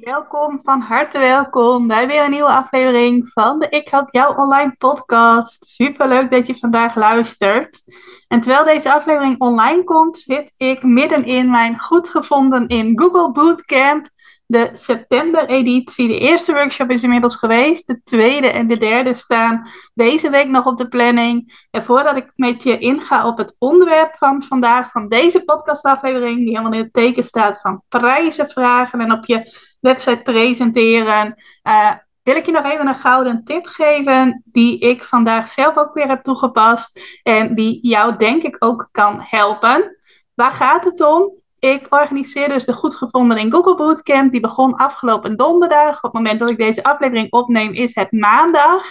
Welkom, van harte welkom bij weer een nieuwe aflevering van de Ik Help Jou Online podcast. Super leuk dat je vandaag luistert. En terwijl deze aflevering online komt, zit ik midden in mijn goed gevonden in Google Bootcamp de september-editie. De eerste workshop is inmiddels geweest. De tweede en de derde staan deze week nog op de planning. En voordat ik met je inga op het onderwerp van vandaag, van deze podcastaflevering, die helemaal in het teken staat van prijzen vragen en op je website presenteren, uh, wil ik je nog even een gouden tip geven die ik vandaag zelf ook weer heb toegepast en die jou denk ik ook kan helpen. Waar gaat het om? Ik organiseer dus de Goed Gevonden in Google Bootcamp. Die begon afgelopen donderdag. Op het moment dat ik deze aflevering opneem is het maandag.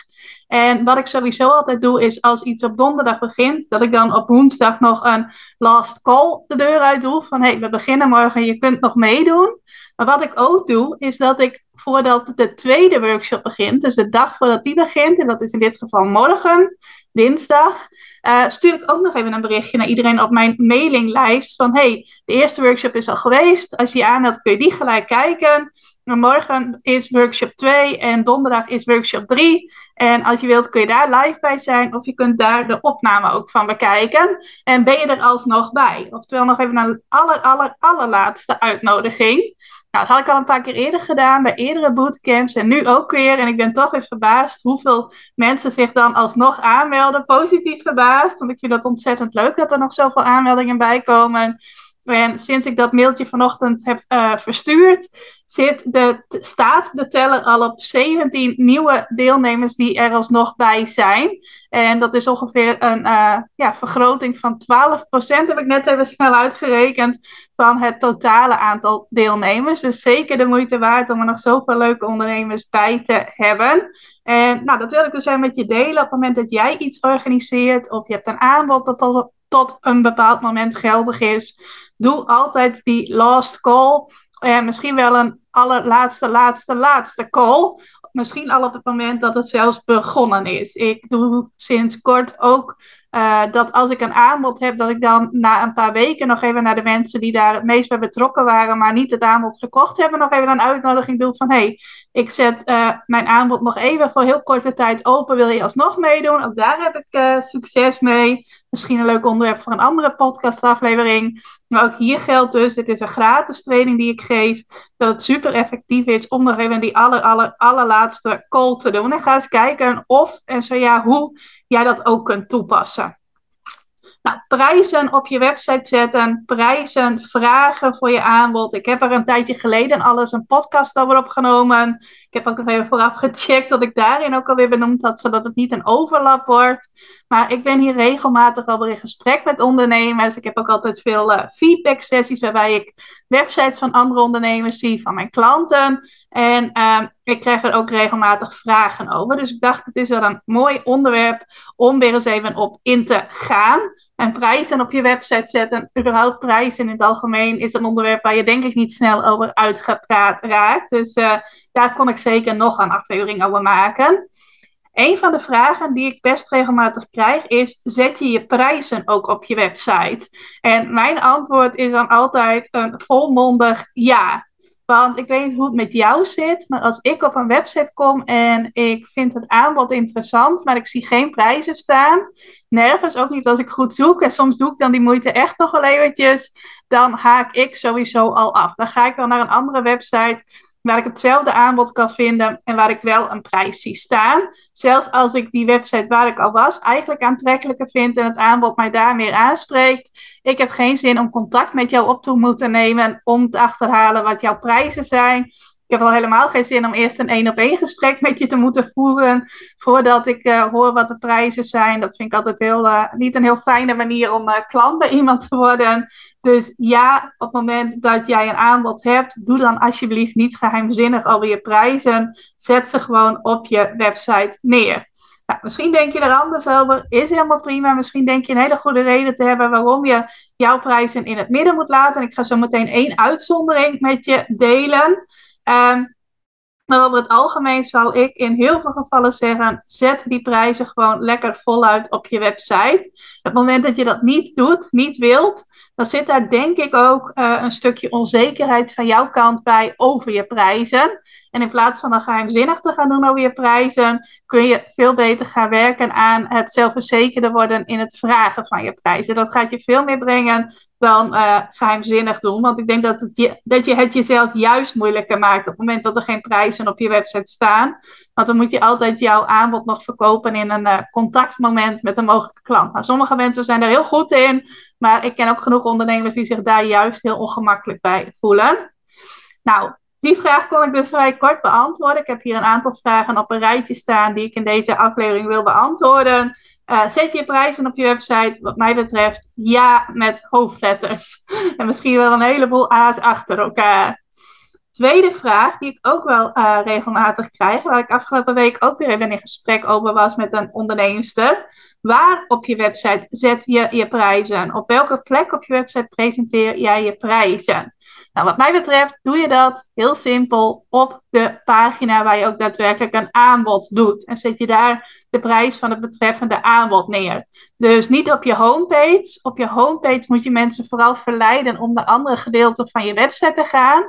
En wat ik sowieso altijd doe is als iets op donderdag begint, dat ik dan op woensdag nog een last call de deur uit doe. Van hé, hey, we beginnen morgen, je kunt nog meedoen. Maar wat ik ook doe, is dat ik voordat de tweede workshop begint, dus de dag voordat die begint, en dat is in dit geval morgen, dinsdag, uh, stuur ik ook nog even een berichtje naar iedereen op mijn mailinglijst van hey, de eerste workshop is al geweest. Als je je aanmeldt kun je die gelijk kijken. morgen is workshop 2 en donderdag is workshop 3. En als je wilt kun je daar live bij zijn of je kunt daar de opname ook van bekijken. En ben je er alsnog bij. Oftewel nog even een aller, allerlaatste uitnodiging. Nou, dat had ik al een paar keer eerder gedaan bij eerdere bootcamps en nu ook weer. En ik ben toch even verbaasd hoeveel mensen zich dan alsnog aanmelden. Positief verbaasd, want ik vind dat ontzettend leuk dat er nog zoveel aanmeldingen bij komen. En sinds ik dat mailtje vanochtend heb uh, verstuurd, zit de, staat de teller al op 17 nieuwe deelnemers die er alsnog bij zijn. En dat is ongeveer een uh, ja, vergroting van 12%, heb ik net even snel uitgerekend, van het totale aantal deelnemers. Dus zeker de moeite waard om er nog zoveel leuke ondernemers bij te hebben. En nou, dat wil ik dus even met je delen. Op het moment dat jij iets organiseert of je hebt een aanbod dat tot, tot een bepaald moment geldig is, doe altijd die last call. En misschien wel een allerlaatste, laatste, laatste call. Misschien al op het moment dat het zelfs begonnen is. Ik doe sinds kort ook uh, dat als ik een aanbod heb, dat ik dan na een paar weken nog even naar de mensen die daar het meest bij betrokken waren, maar niet het aanbod gekocht hebben, nog even een uitnodiging doe van hey, ik zet uh, mijn aanbod nog even voor heel korte tijd open. Wil je alsnog meedoen? Ook daar heb ik uh, succes mee. Misschien een leuk onderwerp voor een andere podcastaflevering. Maar ook hier geldt dus, dit is een gratis training die ik geef, dat het super effectief is om nog even die aller, aller, allerlaatste call te doen. En ga eens kijken of en zo ja, hoe jij dat ook kunt toepassen. Nou, prijzen op je website zetten, prijzen vragen voor je aanbod. Ik heb er een tijdje geleden alles een podcast over opgenomen. Ik heb ook nog even vooraf gecheckt dat ik daarin ook alweer benoemd had, zodat het niet een overlap wordt. Maar ik ben hier regelmatig alweer in gesprek met ondernemers. Ik heb ook altijd veel uh, feedback sessies waarbij ik websites van andere ondernemers zie, van mijn klanten. En uh, ik krijg er ook regelmatig vragen over. Dus ik dacht, het is wel een mooi onderwerp om weer eens even op in te gaan. En prijzen op je website zetten, überhaupt prijzen in het algemeen, is een onderwerp waar je denk ik niet snel over uitgepraat raakt. Dus uh, daar kon ik zeker nog een aflevering over maken. Een van de vragen die ik best regelmatig krijg is: zet je je prijzen ook op je website? En mijn antwoord is dan altijd een volmondig ja. Want ik weet niet hoe het met jou zit, maar als ik op een website kom en ik vind het aanbod interessant, maar ik zie geen prijzen staan, nergens, ook niet als ik goed zoek, en soms doe ik dan die moeite echt nog wel eventjes, dan haak ik sowieso al af. Dan ga ik wel naar een andere website waar ik hetzelfde aanbod kan vinden en waar ik wel een prijs zie staan. Zelfs als ik die website waar ik al was eigenlijk aantrekkelijker vind en het aanbod mij daar meer aanspreekt. Ik heb geen zin om contact met jou op te moeten nemen om te achterhalen wat jouw prijzen zijn. ik heb al helemaal geen zin om eerst een één op één gesprek met je te moeten voeren voordat ik uh, hoor wat de prijzen zijn. Dat vind ik altijd heel, uh, niet een heel fijne manier om uh, klant bij iemand te worden. Dus ja, op het moment dat jij een aanbod hebt, doe dan alsjeblieft niet geheimzinnig al je prijzen. Zet ze gewoon op je website neer. Nou, misschien denk je er anders over, is helemaal prima. Misschien denk je een hele goede reden te hebben waarom je jouw prijzen in het midden moet laten. En ik ga zo meteen één uitzondering met je delen. Um, maar over het algemeen zal ik in heel veel gevallen zeggen: zet die prijzen gewoon lekker voluit op je website. Op het moment dat je dat niet doet, niet wilt, dan zit daar denk ik ook uh, een stukje onzekerheid van jouw kant bij over je prijzen. En in plaats van dan geheimzinnig te gaan doen over je prijzen, kun je veel beter gaan werken aan het zelfverzekerder worden in het vragen van je prijzen. Dat gaat je veel meer brengen dan uh, geheimzinnig doen. Want ik denk dat, het dat je het jezelf juist moeilijker maakt op het moment dat er geen prijzen op je website staan. Want dan moet je altijd jouw aanbod nog verkopen in een uh, contactmoment met een mogelijke klant. Nou, sommige mensen zijn er heel goed in, maar ik ken ook genoeg ondernemers die zich daar juist heel ongemakkelijk bij voelen. Nou, die vraag kon ik dus vrij kort beantwoorden. Ik heb hier een aantal vragen op een rijtje staan die ik in deze aflevering wil beantwoorden. Uh, zet je prijzen op je website? Wat mij betreft, ja, met hoofdletters. en misschien wel een heleboel A's achter elkaar. Tweede vraag, die ik ook wel uh, regelmatig krijg, waar ik afgelopen week ook weer even in gesprek over was met een onderneemster. Waar op je website zet je je prijzen? Op welke plek op je website presenteer jij je prijzen? Nou, wat mij betreft doe je dat heel simpel op de pagina waar je ook daadwerkelijk een aanbod doet. En zet je daar de prijs van het betreffende aanbod neer. Dus niet op je homepage. Op je homepage moet je mensen vooral verleiden om naar andere gedeelten van je website te gaan.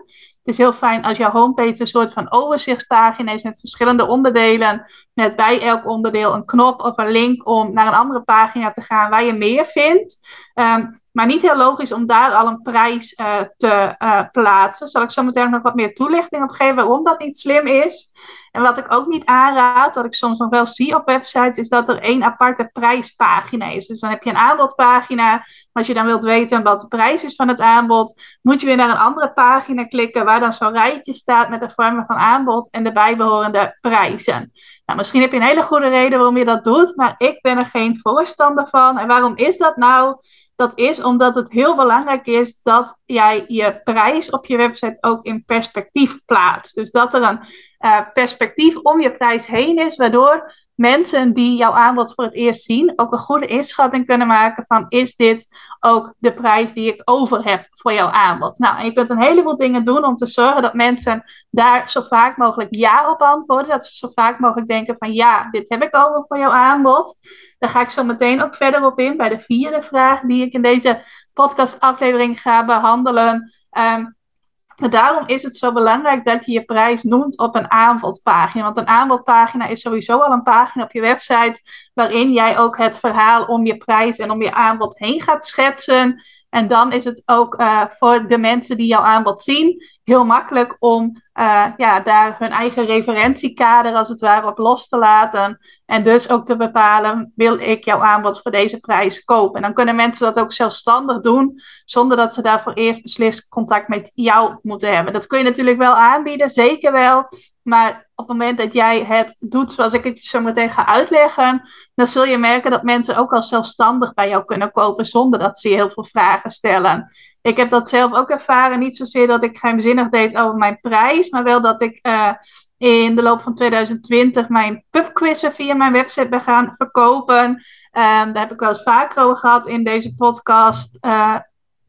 Het is heel fijn als jouw homepage een soort van overzichtspagina is met verschillende onderdelen. Met bij elk onderdeel een knop of een link om naar een andere pagina te gaan waar je meer vindt. Um, maar niet heel logisch om daar al een prijs uh, te uh, plaatsen. Zal ik zo meteen nog wat meer toelichting op geven waarom dat niet slim is. En wat ik ook niet aanraad, wat ik soms nog wel zie op websites, is dat er één aparte prijspagina is. Dus dan heb je een aanbodpagina. Als je dan wilt weten wat de prijs is van het aanbod, moet je weer naar een andere pagina klikken waar dan zo'n rijtje staat met de vormen van aanbod en de bijbehorende prijzen. Nou, misschien heb je een hele goede reden waarom je dat doet, maar ik ben er geen voorstander van. En waarom is dat nou? Dat is omdat het heel belangrijk is dat jij je prijs op je website ook in perspectief plaatst. Dus dat er een uh, perspectief om je prijs heen is, waardoor mensen die jouw aanbod voor het eerst zien ook een goede inschatting kunnen maken van is dit ook de prijs die ik over heb voor jouw aanbod. Nou, en je kunt een heleboel dingen doen om te zorgen dat mensen daar zo vaak mogelijk ja op antwoorden, dat ze zo vaak mogelijk denken van ja, dit heb ik over voor jouw aanbod. Daar ga ik zo meteen ook verder op in bij de vierde vraag die ik in deze podcastaflevering ga behandelen. Um, daarom is het zo belangrijk dat je je prijs noemt op een aanbodpagina. Want een aanbodpagina is sowieso al een pagina op je website waarin jij ook het verhaal om je prijs en om je aanbod heen gaat schetsen. En dan is het ook uh, voor de mensen die jouw aanbod zien heel makkelijk om uh, ja, daar hun eigen referentiekader als het ware op los te laten. En dus ook te bepalen, wil ik jouw aanbod voor deze prijs kopen? En dan kunnen mensen dat ook zelfstandig doen, zonder dat ze daarvoor eerst beslist contact met jou moeten hebben. Dat kun je natuurlijk wel aanbieden, zeker wel. Maar op het moment dat jij het doet zoals ik het je zo meteen ga uitleggen, dan zul je merken dat mensen ook al zelfstandig bij jou kunnen kopen zonder dat ze heel veel vragen stellen. Ik heb dat zelf ook ervaren, niet zozeer dat ik geheimzinnig deed over mijn prijs, maar wel dat ik uh, in de loop van 2020 mijn pubquizzen via mijn website ben gaan verkopen. Um, daar heb ik wel eens vaker over gehad in deze podcast. Uh,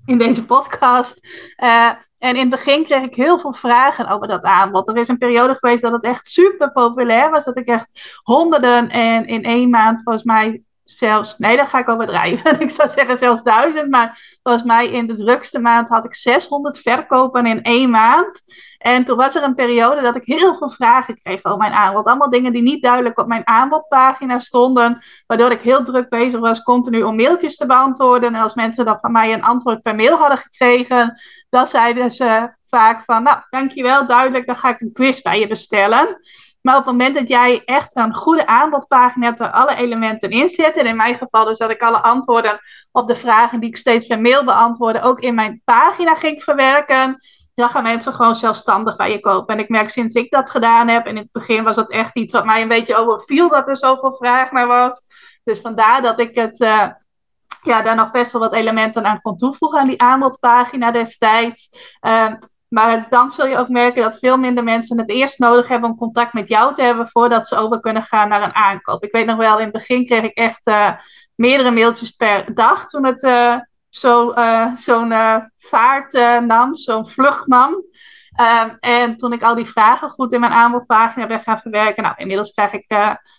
in deze podcast. Uh, en in het begin kreeg ik heel veel vragen over dat aanbod. Er is een periode geweest dat het echt super populair was. Dat ik echt honderden en in één maand volgens mij zelfs, nee, dat ga ik overdrijven. ik zou zeggen zelfs duizend, maar volgens mij in de drukste maand had ik 600 verkopen in één maand. En toen was er een periode dat ik heel veel vragen kreeg over mijn aanbod. Allemaal dingen die niet duidelijk op mijn aanbodpagina stonden, waardoor ik heel druk bezig was continu om mailtjes te beantwoorden. En als mensen dan van mij een antwoord per mail hadden gekregen, dan zeiden ze vaak van, nou, dankjewel, duidelijk, dan ga ik een quiz bij je bestellen. Maar op het moment dat jij echt een goede aanbodpagina hebt waar alle elementen in zitten, en in mijn geval dus dat ik alle antwoorden op de vragen die ik steeds per mail beantwoordde ook in mijn pagina ging verwerken, dan gaan mensen gewoon zelfstandig bij je kopen. En ik merk sinds ik dat gedaan heb, en in het begin was dat echt iets wat mij een beetje overviel, dat er zoveel vraag naar was. Dus vandaar dat ik het, uh, ja, daar nog best wel wat elementen aan kon toevoegen aan die aanbodpagina destijds. Uh, maar dan zul je ook merken dat veel minder mensen het eerst nodig hebben om contact met jou te hebben voordat ze over kunnen gaan naar een aankoop. Ik weet nog wel, in het begin kreeg ik echt uh, meerdere mailtjes per dag toen het uh, zo, uh, zo'n vaart nam, zo'n vlucht nam. Um, en toen ik al die vragen goed in mijn aanbodpagina ben gaan verwerken, nou, inmiddels krijg ik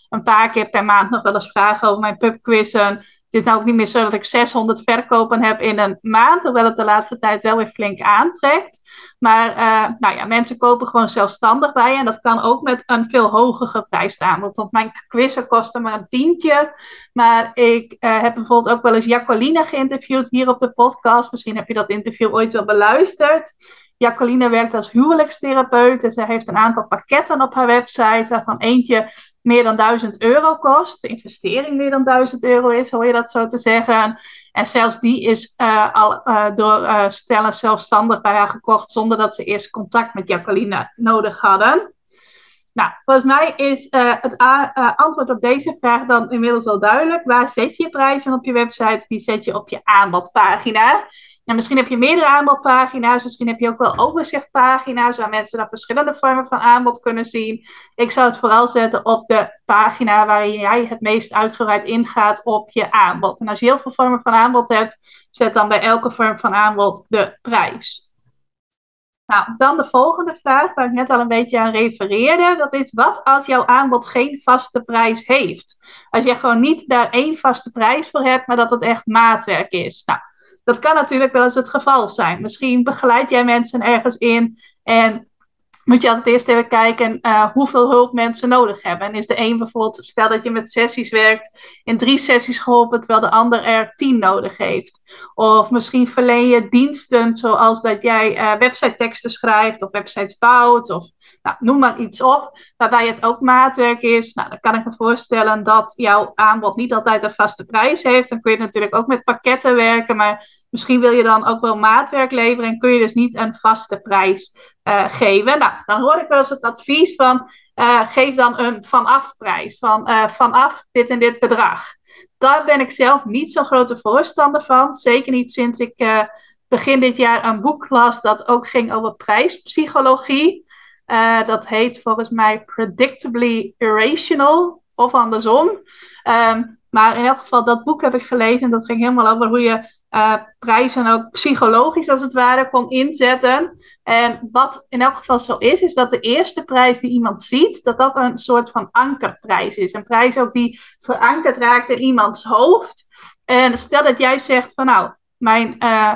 een paar keer per maand nog wel eens vragen over mijn pubquizzen het is nou ook niet meer zo dat ik 600 verkopen heb in een maand, hoewel het de laatste tijd wel weer flink aantrekt. Maar uh, nou ja, mensen kopen gewoon zelfstandig bij. En dat kan ook met een veel hoger geprijsd aanbod. Want mijn quizzen kosten maar een tientje. Maar ik uh, heb bijvoorbeeld ook wel eens Jacqueline geïnterviewd hier op de podcast. Misschien heb je dat interview ooit wel beluisterd. Jacqueline werkt als huwelijkstherapeut en ze heeft een aantal pakketten op haar website, waarvan eentje meer dan 1000 euro kost. De investering meer dan 1000 euro is, hoor je dat zo te zeggen. En zelfs die is uh, al uh, door uh, stellen zelfstandig bij haar gekocht, zonder dat ze eerst contact met Jacqueline nodig hadden. Nou, volgens mij is het antwoord op deze vraag dan inmiddels al duidelijk. Waar zet je prijzen op je website? Die zet je op je aanbodpagina. En misschien heb je meerdere aanbodpagina's, misschien heb je ook wel overzichtpagina's waar mensen dan verschillende vormen van aanbod kunnen zien. Ik zou het vooral zetten op de pagina waarin jij het meest uitgebreid ingaat op je aanbod. En als je heel veel vormen van aanbod hebt, zet dan bij elke vorm van aanbod de prijs. Nou, dan de volgende vraag waar ik net al een beetje aan refereerde. Dat is wat als jouw aanbod geen vaste prijs heeft? Als je gewoon niet daar één vaste prijs voor hebt, maar dat het echt maatwerk is. Nou, dat kan natuurlijk wel eens het geval zijn. Misschien begeleid jij mensen ergens in en moet je altijd eerst even kijken uh, hoeveel hulp mensen nodig hebben. En is de een bijvoorbeeld, stel dat je met sessies werkt, in drie sessies geholpen, terwijl de ander er tien nodig heeft. Of misschien verleen je diensten zoals dat jij uh, website teksten schrijft of websites bouwt of nou, noem maar iets op, waarbij het ook maatwerk is. Nou, dan kan ik me voorstellen dat jouw aanbod niet altijd een vaste prijs heeft. Dan kun je natuurlijk ook met pakketten werken, maar misschien wil je dan ook wel maatwerk leveren en kun je dus niet een vaste prijs uh, geven. Nou, dan hoor ik wel eens het advies van uh, geef dan een vanaf prijs, van uh, vanaf dit en dit bedrag. Daar ben ik zelf niet zo'n grote voorstander van. Zeker niet sinds ik begin dit jaar een boek las dat ook ging over prijspsychologie. Dat heet volgens mij Predictably Irrational of andersom. Um, maar in elk geval, dat boek heb ik gelezen en dat ging helemaal over hoe je uh, prijzen ook psychologisch als het ware kon inzetten. En wat in elk geval zo is, is dat de eerste prijs die iemand ziet, dat dat een soort van ankerprijs is. Een prijs ook die verankerd raakt in iemands hoofd. En stel dat jij zegt van nou, mijn, uh,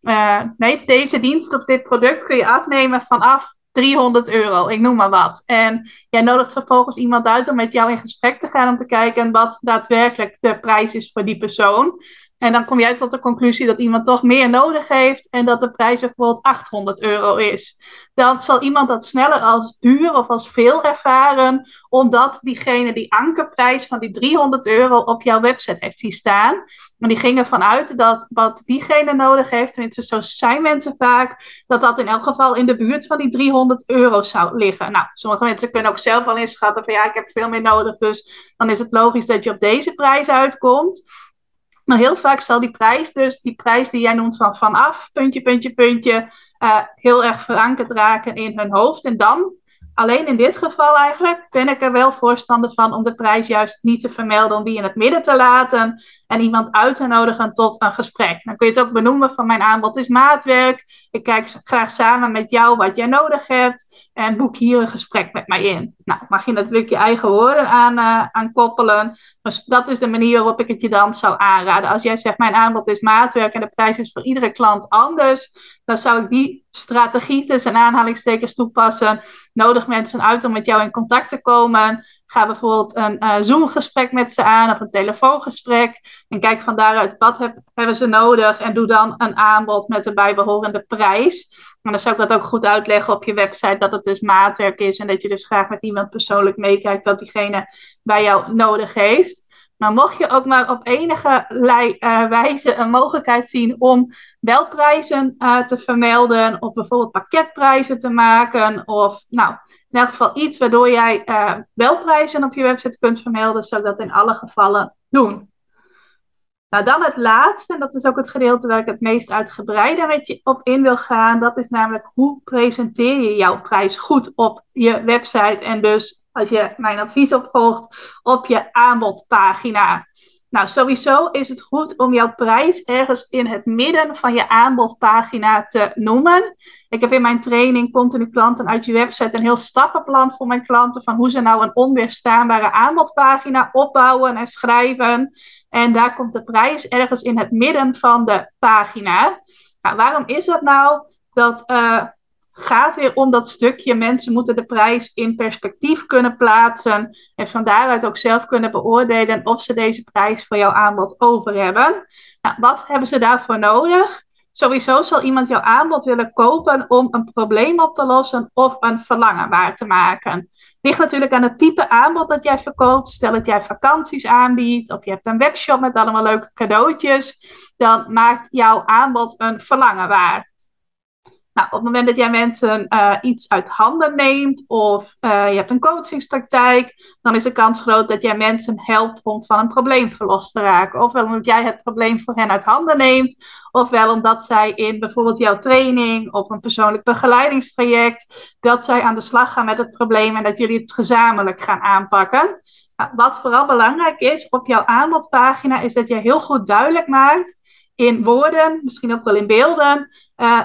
uh, nee, deze dienst of dit product kun je afnemen vanaf 300 euro, ik noem maar wat. En jij nodigt vervolgens iemand uit om met jou in gesprek te gaan om te kijken wat daadwerkelijk de prijs is voor die persoon. En dan kom jij tot de conclusie dat iemand toch meer nodig heeft en dat de prijs bijvoorbeeld 800 euro is. Dan zal iemand dat sneller als duur of als veel ervaren, omdat diegene die ankerprijs van die 300 euro op jouw website heeft zien staan. Maar die gingen vanuit dat wat diegene nodig heeft, tenminste zo zijn mensen vaak, dat dat in elk geval in de buurt van die 300 euro zou liggen. Nou, sommige mensen kunnen ook zelf wel inschatten van ja, ik heb veel meer nodig, dus dan is het logisch dat je op deze prijs uitkomt. Maar heel vaak zal die prijs dus, die prijs die jij noemt van vanaf, puntje, puntje, puntje, uh, heel erg verankerd raken in hun hoofd. En dan Alleen in dit geval eigenlijk ben ik er wel voorstander van om de prijs juist niet te vermelden, om die in het midden te laten en iemand uit te nodigen tot een gesprek. Dan kun je het ook benoemen van mijn aanbod is maatwerk. Ik kijk graag samen met jou wat jij nodig hebt en boek hier een gesprek met mij in. Nou, mag je natuurlijk je eigen woorden aan, uh, aan koppelen. Dus dat is de manier waarop ik het je dan zou aanraden. Als jij zegt mijn aanbod is maatwerk en de prijs is voor iedere klant anders, dan zou ik die strategie tussen aanhalingstekens toepassen. Nodig mensen uit om met jou in contact te komen. Ga bijvoorbeeld een uh, Zoom-gesprek met ze aan of een telefoongesprek. En kijk van daaruit wat heb, hebben ze nodig. En doe dan een aanbod met de bijbehorende prijs. En dan zou ik dat ook goed uitleggen op je website. Dat het dus maatwerk is. En dat je dus graag met iemand persoonlijk meekijkt wat diegene bij jou nodig heeft. Maar mocht je ook maar op enige uh, wijze een mogelijkheid zien om wel prijzen uh, te vermelden, of bijvoorbeeld pakketprijzen te maken, of nou, in elk geval iets waardoor jij uh, wel prijzen op je website kunt vermelden, zou ik dat in alle gevallen doen. Nou, dan het laatste, en dat is ook het gedeelte waar ik het meest uitgebreider met je op in wil gaan. Dat is namelijk hoe presenteer je jouw prijs goed op je website en dus als je mijn advies opvolgt, op je aanbodpagina. Nou, sowieso is het goed om jouw prijs ergens in het midden van je aanbodpagina te noemen. Ik heb in mijn training Continu Klanten uit je website een heel stappenplan voor mijn klanten van hoe ze nou een onweerstaanbare aanbodpagina opbouwen en schrijven. En daar komt de prijs ergens in het midden van de pagina. Nou, waarom is dat nou? Dat uh, gaat weer om dat stukje. Mensen moeten de prijs in perspectief kunnen plaatsen. En van daaruit ook zelf kunnen beoordelen of ze deze prijs voor jouw aanbod over hebben. Nou, wat hebben ze daarvoor nodig? Sowieso zal iemand jouw aanbod willen kopen om een probleem op te lossen of een verlangen waar te maken. Ligt natuurlijk aan het type aanbod dat jij verkoopt. Stel dat jij vakanties aanbiedt of je hebt een webshop met allemaal leuke cadeautjes. Dan maakt jouw aanbod een verlangen waar. Nou, op het moment dat jij mensen uh, iets uit handen neemt of uh, je hebt een coachingspraktijk, dan is de kans groot dat jij mensen helpt om van een probleem verlost te raken. Ofwel omdat jij het probleem voor hen uit handen neemt, ofwel omdat zij in bijvoorbeeld jouw training of een persoonlijk begeleidingstraject, dat zij aan de slag gaan met het probleem en dat jullie het gezamenlijk gaan aanpakken. Nou, wat vooral belangrijk is op jouw aanbodpagina, is dat je heel goed duidelijk maakt in woorden, misschien ook wel in beelden. Uh,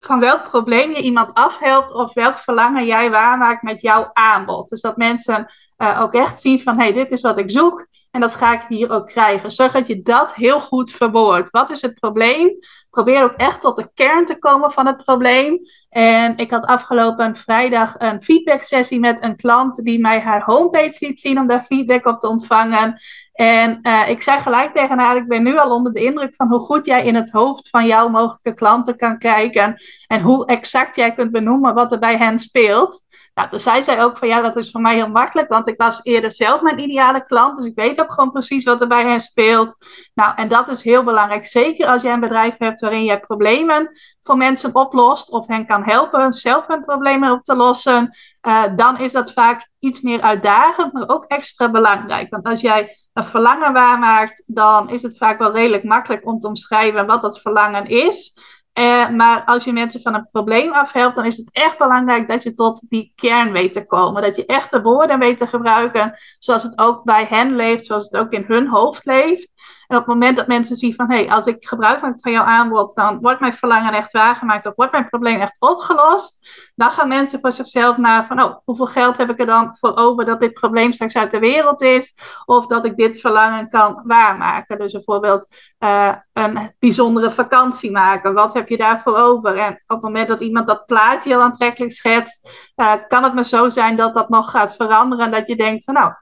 van welk probleem je iemand afhelpt of welk verlangen jij waarmaakt met jouw aanbod. Dus dat mensen uh, ook echt zien van hey, dit is wat ik zoek en dat ga ik hier ook krijgen. Zorg dat je dat heel goed verwoordt. Wat is het probleem? Probeer ook echt tot de kern te komen van het probleem. En ik had afgelopen vrijdag een feedback sessie met een klant die mij haar homepage liet zien om daar feedback op te ontvangen. En uh, ik zei gelijk tegen haar, ik ben nu al onder de indruk van hoe goed jij in het hoofd van jouw mogelijke klanten kan kijken. En hoe exact jij kunt benoemen wat er bij hen speelt. Nou, toen zei zij ook van ja, dat is voor mij heel makkelijk, want ik was eerder zelf mijn ideale klant. Dus ik weet ook gewoon precies wat er bij hen speelt. Nou, en dat is heel belangrijk. Zeker als jij een bedrijf hebt waarin je problemen voor mensen oplost of hen kan helpen zelf hun problemen op te lossen. Uh, dan is dat vaak iets meer uitdagend, maar ook extra belangrijk. Want als jij een verlangen waarmaakt, dan is het vaak wel redelijk makkelijk om te omschrijven wat dat verlangen is. Uh, maar als je mensen van een probleem afhelpt, dan is het echt belangrijk dat je tot die kern weet te komen. Dat je echt de woorden weet te gebruiken zoals het ook bij hen leeft, zoals het ook in hun hoofd leeft. En op het moment dat mensen zien van, hé, hey, als ik gebruik maak van jouw aanbod, dan wordt mijn verlangen echt waargemaakt of wordt mijn probleem echt opgelost. Dan gaan mensen voor zichzelf naar van, oh, hoeveel geld heb ik er dan voor over dat dit probleem straks uit de wereld is? Of dat ik dit verlangen kan waarmaken. Dus bijvoorbeeld uh, een bijzondere vakantie maken. Wat heb je daarvoor over? En op het moment dat iemand dat plaatje heel aantrekkelijk schetst, uh, kan het maar zo zijn dat dat nog gaat veranderen. En dat je denkt van, nou,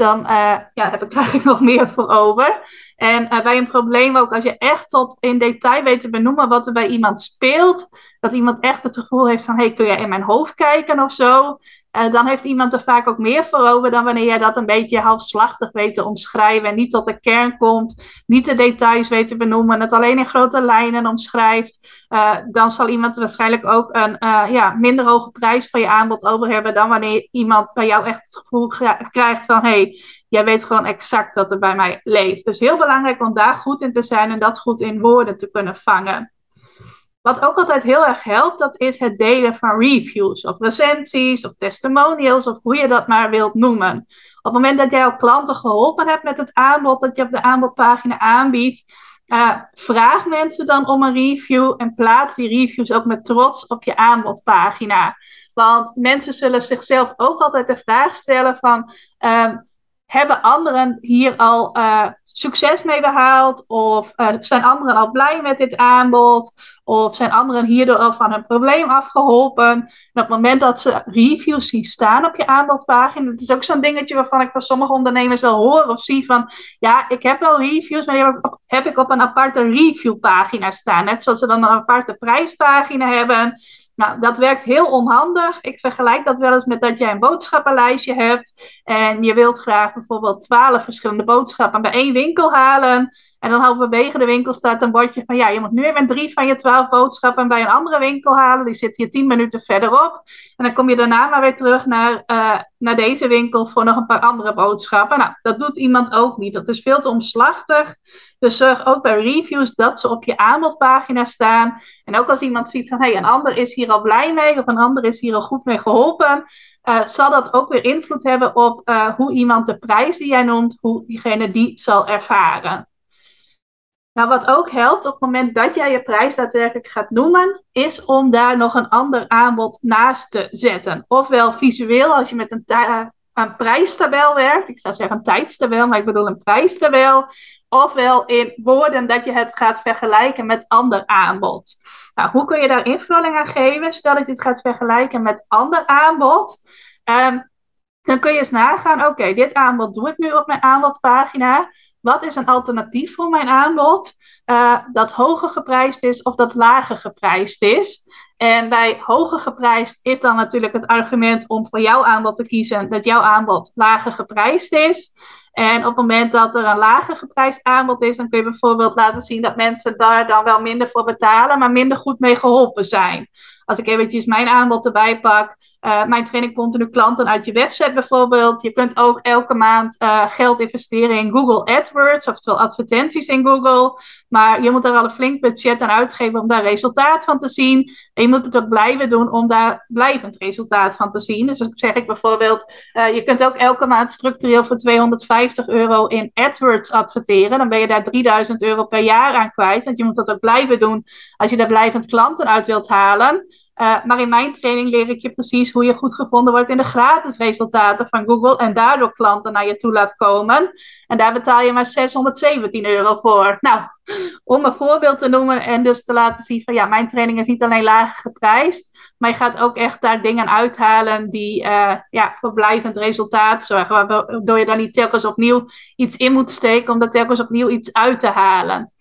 dan uh, ja, heb ik eigenlijk nog meer voor over. En uh, bij een probleem ook, als je echt tot in detail weet te benoemen wat er bij iemand speelt, dat iemand echt het gevoel heeft van, hey, kun je in mijn hoofd kijken of zo? Dan heeft iemand er vaak ook meer voor over dan wanneer jij dat een beetje halfslachtig weet te omschrijven en niet tot de kern komt, niet de details weet te benoemen, het alleen in grote lijnen omschrijft. Uh, dan zal iemand waarschijnlijk ook een uh, ja, minder hoge prijs voor je aanbod over hebben dan wanneer iemand bij jou echt het gevoel krijgt van hey, jij weet gewoon exact wat er bij mij leeft. Dus heel belangrijk om daar goed in te zijn en dat goed in woorden te kunnen vangen. Wat ook altijd heel erg helpt, dat is het delen van reviews of recensies of testimonials of hoe je dat maar wilt noemen. Op het moment dat jij jouw klanten geholpen hebt met het aanbod dat je op de aanbodpagina aanbiedt, uh, vraag mensen dan om een review en plaats die reviews ook met trots op je aanbodpagina. Want mensen zullen zichzelf ook altijd de vraag stellen van, uh, hebben anderen hier al uh, succes mee behaald? Of uh, zijn anderen al blij met dit aanbod? Of zijn anderen hierdoor al van hun probleem afgeholpen? En op het moment dat ze reviews zien staan op je aanbodpagina, dat is ook zo'n dingetje waarvan ik van sommige ondernemers wel hoor of zie van, ja, ik heb wel reviews, maar heb ik op, heb ik op een aparte reviewpagina staan. Net zoals ze dan een aparte prijspagina hebben Nou, dat werkt heel onhandig. Ik vergelijk dat wel eens met dat jij een boodschappenlijstje hebt en je wilt graag bijvoorbeeld twaalf verschillende boodschappen bij één winkel halen. En dan halverwege de winkel staat een bordje van ja, je moet nu even drie van je twaalf boodschappen bij een andere winkel halen. Die zit hier tien minuten verderop. En dan kom je daarna maar weer terug naar, uh, naar deze winkel voor nog een paar andere boodschappen. Nou, dat doet iemand ook niet. Dat is veel te omslachtig. Dus zorg ook bij reviews dat ze op je aanbodpagina staan. En ook als iemand ziet van hé, hey, een ander is hier al blij mee of een ander is hier al goed mee geholpen. Uh, zal dat ook weer invloed hebben op uh, hoe iemand de prijs die jij noemt, hoe diegene die zal ervaren. Nou, wat ook helpt op het moment dat jij je prijs daadwerkelijk gaat noemen, is om daar nog een ander aanbod naast te zetten. Ofwel visueel, als je met een, een prijstabel werkt, ik zou zeggen een tijdstabel, maar ik bedoel een prijstabel. Ofwel in woorden dat je het gaat vergelijken met ander aanbod. Nou, hoe kun je daar invulling aan geven? Stel dat je het gaat vergelijken met ander aanbod. Um, dan kun je eens nagaan, oké, dit aanbod doe ik nu op mijn aanbodpagina. Wat is een alternatief voor mijn aanbod uh, dat hoger geprijsd is of dat lager geprijsd is? En bij hoger geprijsd is dan natuurlijk het argument om voor jouw aanbod te kiezen dat jouw aanbod lager geprijsd is. En op het moment dat er een lager geprijsd aanbod is, dan kun je bijvoorbeeld laten zien dat mensen daar dan wel minder voor betalen, maar minder goed mee geholpen zijn. Als ik eventjes mijn aanbod erbij pak, uh, mijn training continu klanten uit je website bijvoorbeeld. Je kunt ook elke maand uh, geld investeren in Google AdWords, oftewel advertenties in Google. Maar je moet er wel een flink budget aan uitgeven om daar resultaat van te zien. En je moet het ook blijven doen om daar blijvend resultaat van te zien. Dus dan zeg ik bijvoorbeeld, uh, je kunt ook elke maand structureel voor 250 euro in AdWords adverteren. Dan ben je daar 3000 euro per jaar aan kwijt. Want je moet dat ook blijven doen als je daar blijvend klanten uit wilt halen. Uh, maar in mijn training leer ik je precies hoe je goed gevonden wordt in de gratis resultaten van Google en daardoor klanten naar je toe laat komen. En daar betaal je maar 617 euro voor. Nou, om een voorbeeld te noemen en dus te laten zien van ja, mijn training is niet alleen laag geprijsd, maar je gaat ook echt daar dingen uithalen die uh, ja, voor blijvend resultaat zorgen. Waardoor je dan niet telkens opnieuw iets in moet steken om er telkens opnieuw iets uit te halen.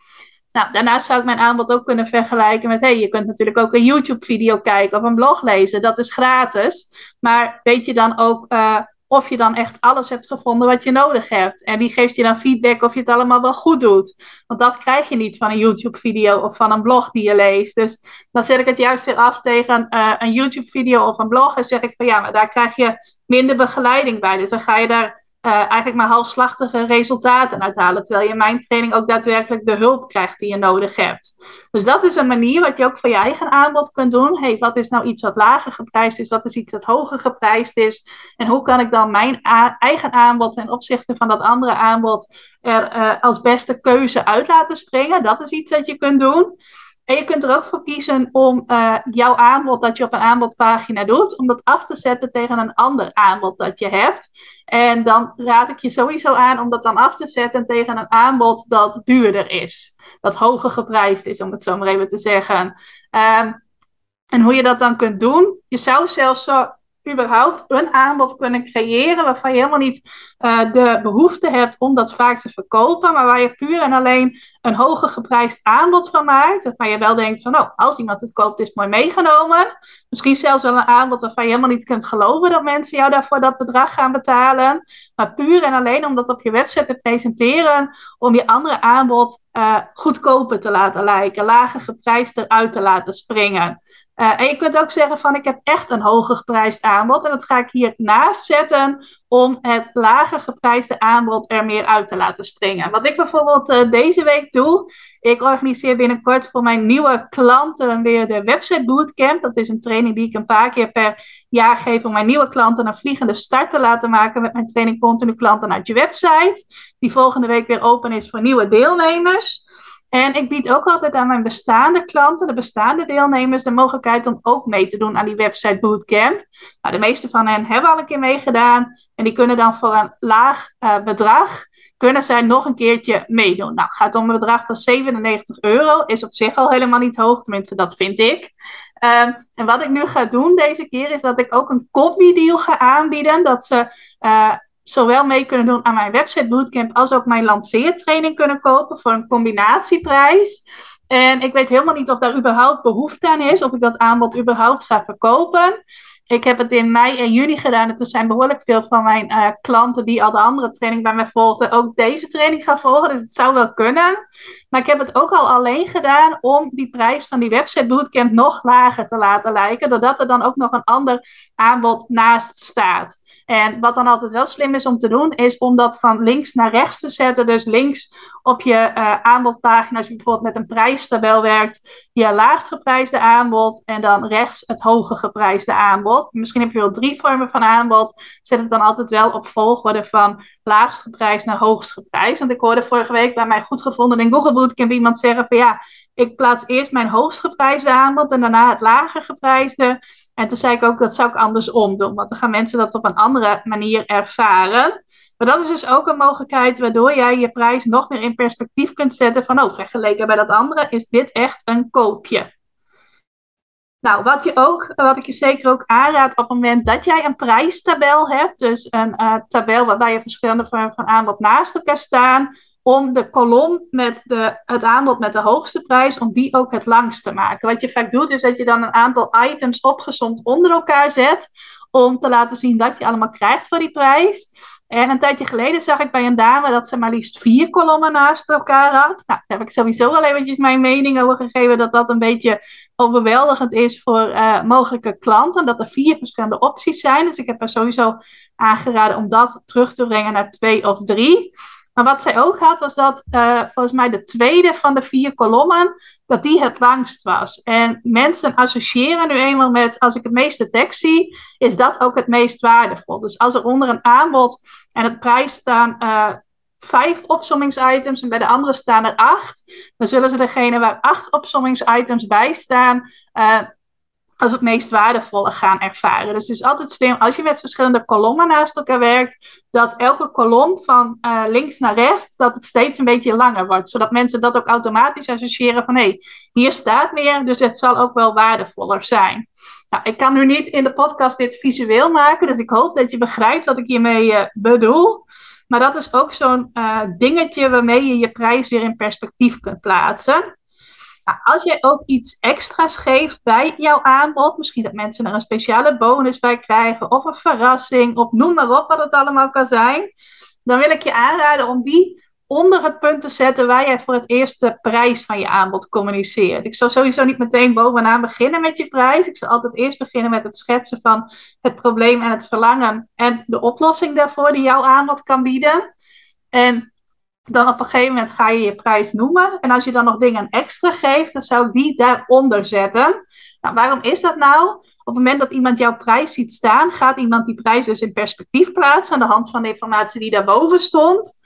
Nou, daarnaast zou ik mijn aanbod ook kunnen vergelijken met, hey, je kunt natuurlijk ook een YouTube-video kijken of een blog lezen. Dat is gratis. Maar weet je dan ook uh, of je dan echt alles hebt gevonden wat je nodig hebt? En wie geeft je dan feedback of je het allemaal wel goed doet? Want dat krijg je niet van een YouTube-video of van een blog die je leest. Dus dan zet ik het juist weer af tegen uh, een YouTube-video of een blog. En zeg ik van ja, maar daar krijg je minder begeleiding bij. Dus dan ga je daar uh, eigenlijk maar halfslachtige resultaten uithalen. Terwijl je in mijn training ook daadwerkelijk de hulp krijgt die je nodig hebt. Dus dat is een manier wat je ook voor je eigen aanbod kunt doen. hey, wat is nou iets wat lager geprijsd is? Wat is iets wat hoger geprijsd is? En hoe kan ik dan mijn eigen aanbod ten opzichte van dat andere aanbod er uh, als beste keuze uit laten springen? Dat is iets dat je kunt doen. En je kunt er ook voor kiezen om uh, jouw aanbod dat je op een aanbodpagina doet, om dat af te zetten tegen een ander aanbod dat je hebt. En dan raad ik je sowieso aan om dat dan af te zetten tegen een aanbod dat duurder is. Dat hoger geprijsd is, om het zo maar even te zeggen. Um, en hoe je dat dan kunt doen, je zou zelfs zo überhaupt een aanbod kunnen creëren waarvan je helemaal niet uh, de behoefte hebt om dat vaak te verkopen, maar waar je puur en alleen een hoger geprijsd aanbod van maakt. Waarvan je wel denkt van, nou, als iemand het koopt, is het mooi meegenomen. Misschien zelfs wel een aanbod waarvan je helemaal niet kunt geloven dat mensen jou daarvoor dat bedrag gaan betalen. Maar puur en alleen om dat op je website te presenteren, om je andere aanbod uh, goedkoper te laten lijken, lager geprijsd eruit te laten springen. Uh, en je kunt ook zeggen van ik heb echt een hoger geprijsd aanbod en dat ga ik hier naast zetten om het lager geprijsde aanbod er meer uit te laten springen. Wat ik bijvoorbeeld uh, deze week doe, ik organiseer binnenkort voor mijn nieuwe klanten weer de Website Bootcamp. Dat is een training die ik een paar keer per jaar geef om mijn nieuwe klanten een vliegende start te laten maken met mijn training Continu Klanten uit je website. Die volgende week weer open is voor nieuwe deelnemers. En ik bied ook altijd aan mijn bestaande klanten, de bestaande deelnemers, de mogelijkheid om ook mee te doen aan die website bootcamp. Nou, de meeste van hen hebben al een keer meegedaan en die kunnen dan voor een laag uh, bedrag, kunnen zij nog een keertje meedoen. Nou, gaat om een bedrag van 97 euro, is op zich al helemaal niet hoog, tenminste dat vind ik. Um, en wat ik nu ga doen deze keer is dat ik ook een copy deal ga aanbieden, dat ze... Uh, zowel mee kunnen doen aan mijn website bootcamp als ook mijn lanceertraining kunnen kopen voor een combinatieprijs. En ik weet helemaal niet of daar überhaupt behoefte aan is, of ik dat aanbod überhaupt ga verkopen. Ik heb het in mei en juni gedaan. Er zijn behoorlijk veel van mijn uh, klanten die al de andere training bij mij volgden, ook deze training gaan volgen. Dus het zou wel kunnen. Maar ik heb het ook al alleen gedaan om die prijs van die website bootcamp nog lager te laten lijken. Doordat er dan ook nog een ander aanbod naast staat. En wat dan altijd wel slim is om te doen, is om dat van links naar rechts te zetten. Dus links op je uh, aanbodpagina, als je bijvoorbeeld met een prijstabel werkt, je laagst geprijsde aanbod en dan rechts het hoger geprijsde aanbod. Misschien heb je wel drie vormen van aanbod. Zet het dan altijd wel op volgorde van laagst geprijsd naar hoogst geprijsd. Want ik hoorde vorige week bij mij goed gevonden in Google Bootcamp iemand zeggen van ja, ik plaats eerst mijn hoogst geprijsde aanbod en daarna het lager geprijsde. En toen zei ik ook, dat zou ik andersom doen. Want dan gaan mensen dat op een andere manier ervaren. Maar dat is dus ook een mogelijkheid waardoor jij je prijs nog meer in perspectief kunt zetten. Van, oh, vergeleken bij dat andere is dit echt een koopje. Nou, wat, je ook, wat ik je zeker ook aanraad op het moment dat jij een prijstabel hebt, dus een uh, tabel waarbij je verschillende vormen van aanbod naast elkaar staan, om de kolom met de, het aanbod met de hoogste prijs, om die ook het langst te maken. Wat je vaak doet, is dat je dan een aantal items opgezond onder elkaar zet, om te laten zien wat je allemaal krijgt voor die prijs. En een tijdje geleden zag ik bij een dame dat ze maar liefst vier kolommen naast elkaar had. Nou, daar heb ik sowieso al eventjes mijn mening over gegeven dat dat een beetje overweldigend is voor uh, mogelijke klanten. Dat er vier verschillende opties zijn. Dus ik heb haar sowieso aangeraden om dat terug te brengen naar twee of drie. Maar wat zij ook had, was dat uh, volgens mij de tweede van de vier kolommen, dat die het langst was. En mensen associëren nu eenmaal met, als ik het meeste tekst zie, is dat ook het meest waardevol. Dus als er onder een aanbod en het prijs staan uh, vijf opsommingsitems en bij de andere staan er acht, dan zullen ze degene waar acht opsommingsitems bij staan, uh, als het meest waardevolle gaan ervaren. Dus het is altijd slim als je met verschillende kolommen naast elkaar werkt, dat elke kolom van uh, links naar rechts, dat het steeds een beetje langer wordt. Zodat mensen dat ook automatisch associëren van hé, hey, hier staat meer, dus het zal ook wel waardevoller zijn. Nou, ik kan nu niet in de podcast dit visueel maken, dus ik hoop dat je begrijpt wat ik hiermee uh, bedoel. Maar dat is ook zo'n uh, dingetje waarmee je je prijs weer in perspectief kunt plaatsen. Als jij ook iets extra's geeft bij jouw aanbod, misschien dat mensen er een speciale bonus bij krijgen, of een verrassing, of noem maar op wat het allemaal kan zijn, dan wil ik je aanraden om die onder het punt te zetten waar jij voor het eerst de prijs van je aanbod communiceert. Ik zal sowieso niet meteen bovenaan beginnen met je prijs. Ik zal altijd eerst beginnen met het schetsen van het probleem en het verlangen en de oplossing daarvoor die jouw aanbod kan bieden. En dan op een gegeven moment ga je je prijs noemen. En als je dan nog dingen extra geeft, dan zou ik die daaronder zetten. Nou, waarom is dat nou? Op het moment dat iemand jouw prijs ziet staan, gaat iemand die prijs dus in perspectief plaatsen aan de hand van de informatie die daarboven stond.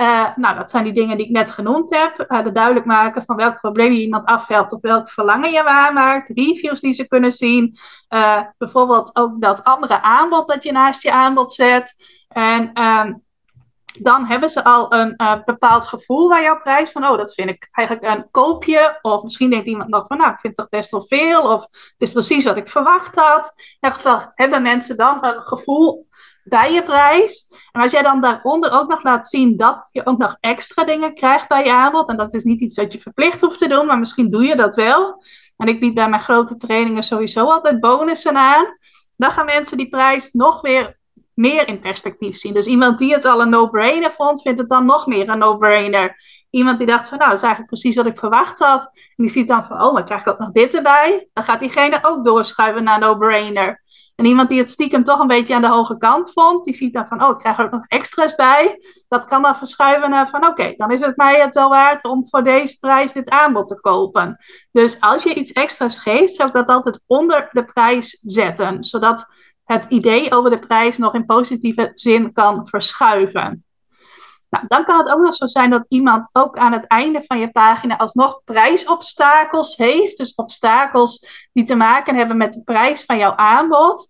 Uh, nou, dat zijn die dingen die ik net genoemd heb. Uh, de duidelijk maken van welk probleem je iemand afhelpt of welk verlangen je waarmaakt. Reviews die ze kunnen zien. Uh, bijvoorbeeld ook dat andere aanbod dat je naast je aanbod zet. En ehm, dan hebben ze al een uh, bepaald gevoel bij jouw prijs. Van, oh, dat vind ik eigenlijk een koopje. Of misschien denkt iemand nog van, nou, ik vind het toch best wel veel. Of het is precies wat ik verwacht had. In ieder geval hebben mensen dan een gevoel bij je prijs. En als jij dan daaronder ook nog laat zien dat je ook nog extra dingen krijgt bij je aanbod. En dat is niet iets wat je verplicht hoeft te doen, maar misschien doe je dat wel. En ik bied bij mijn grote trainingen sowieso altijd bonussen aan. Dan gaan mensen die prijs nog weer meer in perspectief zien. Dus iemand die het al een no-brainer vond, vindt het dan nog meer een no-brainer. Iemand die dacht van, nou, dat is eigenlijk precies wat ik verwacht had. En die ziet dan van, oh, maar krijg ik ook nog dit erbij? Dan gaat diegene ook doorschuiven naar no-brainer. En iemand die het stiekem toch een beetje aan de hoge kant vond, die ziet dan van, oh, ik krijg er ook nog extra's bij. Dat kan dan verschuiven naar van, oké, dan is het mij het wel waard om voor deze prijs dit aanbod te kopen. Dus als je iets extra's geeft, zou ik dat altijd onder de prijs zetten. Zodat het idee over de prijs nog in positieve zin kan verschuiven. Nou, dan kan het ook nog zo zijn dat iemand ook aan het einde van je pagina alsnog prijsobstakels heeft. Dus obstakels die te maken hebben met de prijs van jouw aanbod.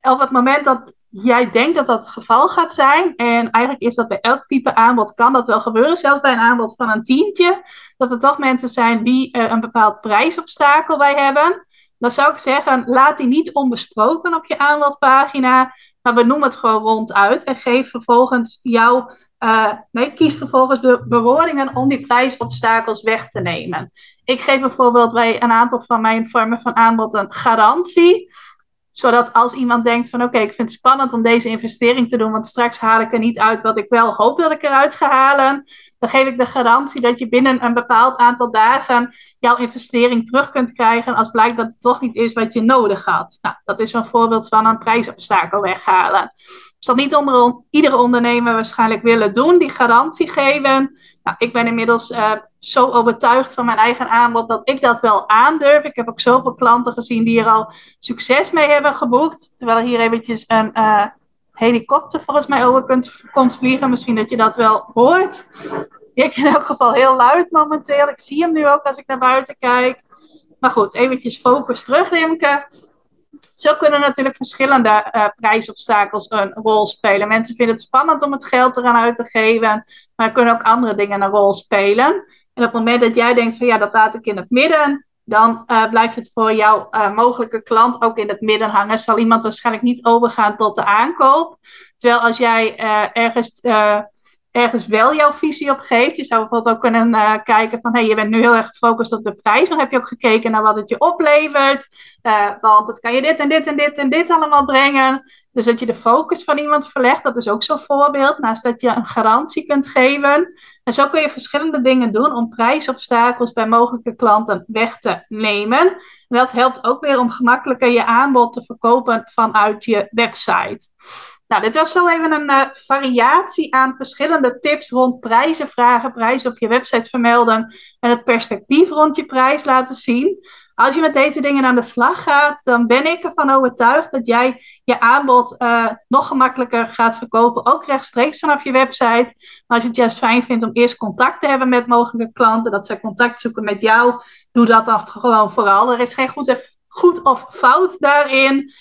Op het moment dat jij denkt dat dat het geval gaat zijn, en eigenlijk is dat bij elk type aanbod, kan dat wel gebeuren, zelfs bij een aanbod van een tientje, dat er toch mensen zijn die er een bepaald prijsobstakel bij hebben dan zou ik zeggen, laat die niet onbesproken op je aanbodpagina. maar we noemen het gewoon ronduit en geef vervolgens jouw, uh, nee, kies vervolgens de bewoordingen om die prijsobstakels weg te nemen. Ik geef bijvoorbeeld bij een aantal van mijn vormen van aanbod een garantie zodat als iemand denkt van oké, ik vind het spannend om deze investering te doen, want straks haal ik er niet uit wat ik wel hoop dat ik eruit ga halen, dan geef ik de garantie dat je binnen een bepaald aantal dagen jouw investering terug kunt krijgen als blijkt dat het toch niet is wat je nodig had. Nou, dat is een voorbeeld van een prijsobstakel weghalen. Dat niet onder, iedere ondernemer waarschijnlijk willen doen, die garantie geven. Nou, ik ben inmiddels uh, zo overtuigd van mijn eigen aanbod dat ik dat wel aandurf. Ik heb ook zoveel klanten gezien die er al succes mee hebben geboekt. Terwijl er hier eventjes een uh, helikopter volgens mij over kunt, komt vliegen. Misschien dat je dat wel hoort. Ik in elk geval heel luid momenteel. Ik zie hem nu ook als ik naar buiten kijk. Maar goed, eventjes focus terug, Rimke. Zo kunnen natuurlijk verschillende uh, prijsobstakels een rol spelen. Mensen vinden het spannend om het geld eraan uit te geven, maar er kunnen ook andere dingen een rol spelen. En op het moment dat jij denkt van ja, dat laat ik in het midden, dan uh, blijft het voor jouw uh, mogelijke klant ook in het midden hangen. Zal iemand waarschijnlijk niet overgaan tot de aankoop. Terwijl als jij ergens ergens wel jouw visie op geeft. Je zou bijvoorbeeld ook kunnen uh, kijken van, hey, je bent nu heel erg gefocust op de prijs. Dan heb je ook gekeken naar wat het je oplevert. Uh, want het kan je dit en dit en dit en dit allemaal brengen. Dus dat je de focus van iemand verlegt, dat is ook zo'n voorbeeld. Naast dat je een garantie kunt geven. En zo kun je verschillende dingen doen om prijsobstakels bij mogelijke klanten weg te nemen. En dat helpt ook weer om gemakkelijker je aanbod te verkopen vanuit je website. Nou, dit was zo even een uh, variatie aan verschillende tips rond prijzen vragen, prijzen op je website vermelden en het perspectief rond je prijs laten zien. Als je met deze dingen aan de slag gaat, dan ben ik ervan overtuigd dat jij je aanbod uh, nog gemakkelijker gaat verkopen, ook rechtstreeks vanaf je website. Maar als je het juist fijn vindt om eerst contact te hebben met mogelijke klanten, dat ze contact zoeken met jou, doe dat dan gewoon vooral. Er is geen goed of, fout daarin.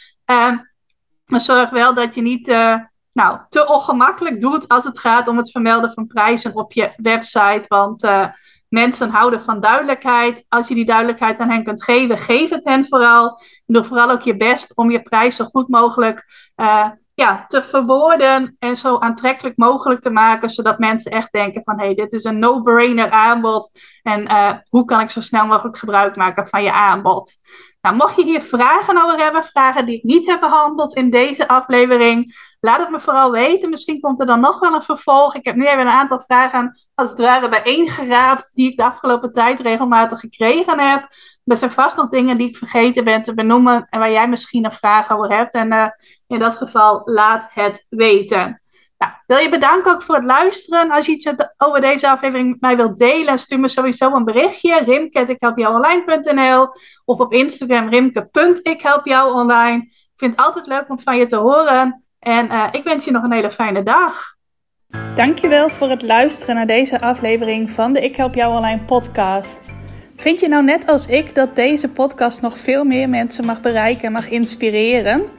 Maar zorg wel dat je niet uh, nou, te ongemakkelijk doet als het gaat om het vermelden van prijzen op je website. Want uh, mensen houden van duidelijkheid. Als je die duidelijkheid aan hen kunt geven, geef het hen vooral. doe vooral ook je best om je prijs zo goed mogelijk uh, ja, te verwoorden en zo aantrekkelijk mogelijk te maken, zodat mensen echt denken van hé, hey, dit is een no-brainer aanbod en uh, hoe kan ik zo snel mogelijk gebruik maken van je aanbod. Nou, mocht je hier vragen over hebben, vragen die ik niet heb behandeld in deze aflevering, laat het me vooral weten. Misschien komt er dan nog wel een vervolg. Ik heb nu even een aantal vragen, als het ware, bijeengeraapt, die ik de afgelopen tijd regelmatig gekregen heb. Er zijn vast nog dingen die ik vergeten ben te benoemen en waar jij misschien een vraag over hebt. En uh, in dat geval, laat het weten. Nou, wil je bedanken ook voor het luisteren. Als je iets over deze aflevering met mij wilt delen, stuur me sowieso een berichtje. Rimke.ikhelpjouonline.nl of op Instagram rimke.ikhelpjouonline. Ik vind het altijd leuk om van je te horen. En uh, ik wens je nog een hele fijne dag. Dankjewel voor het luisteren naar deze aflevering van de Ik Help Jou Online podcast. Vind je nou net als ik dat deze podcast nog veel meer mensen mag bereiken en mag inspireren?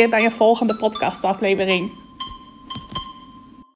bij je volgende podcastaflevering.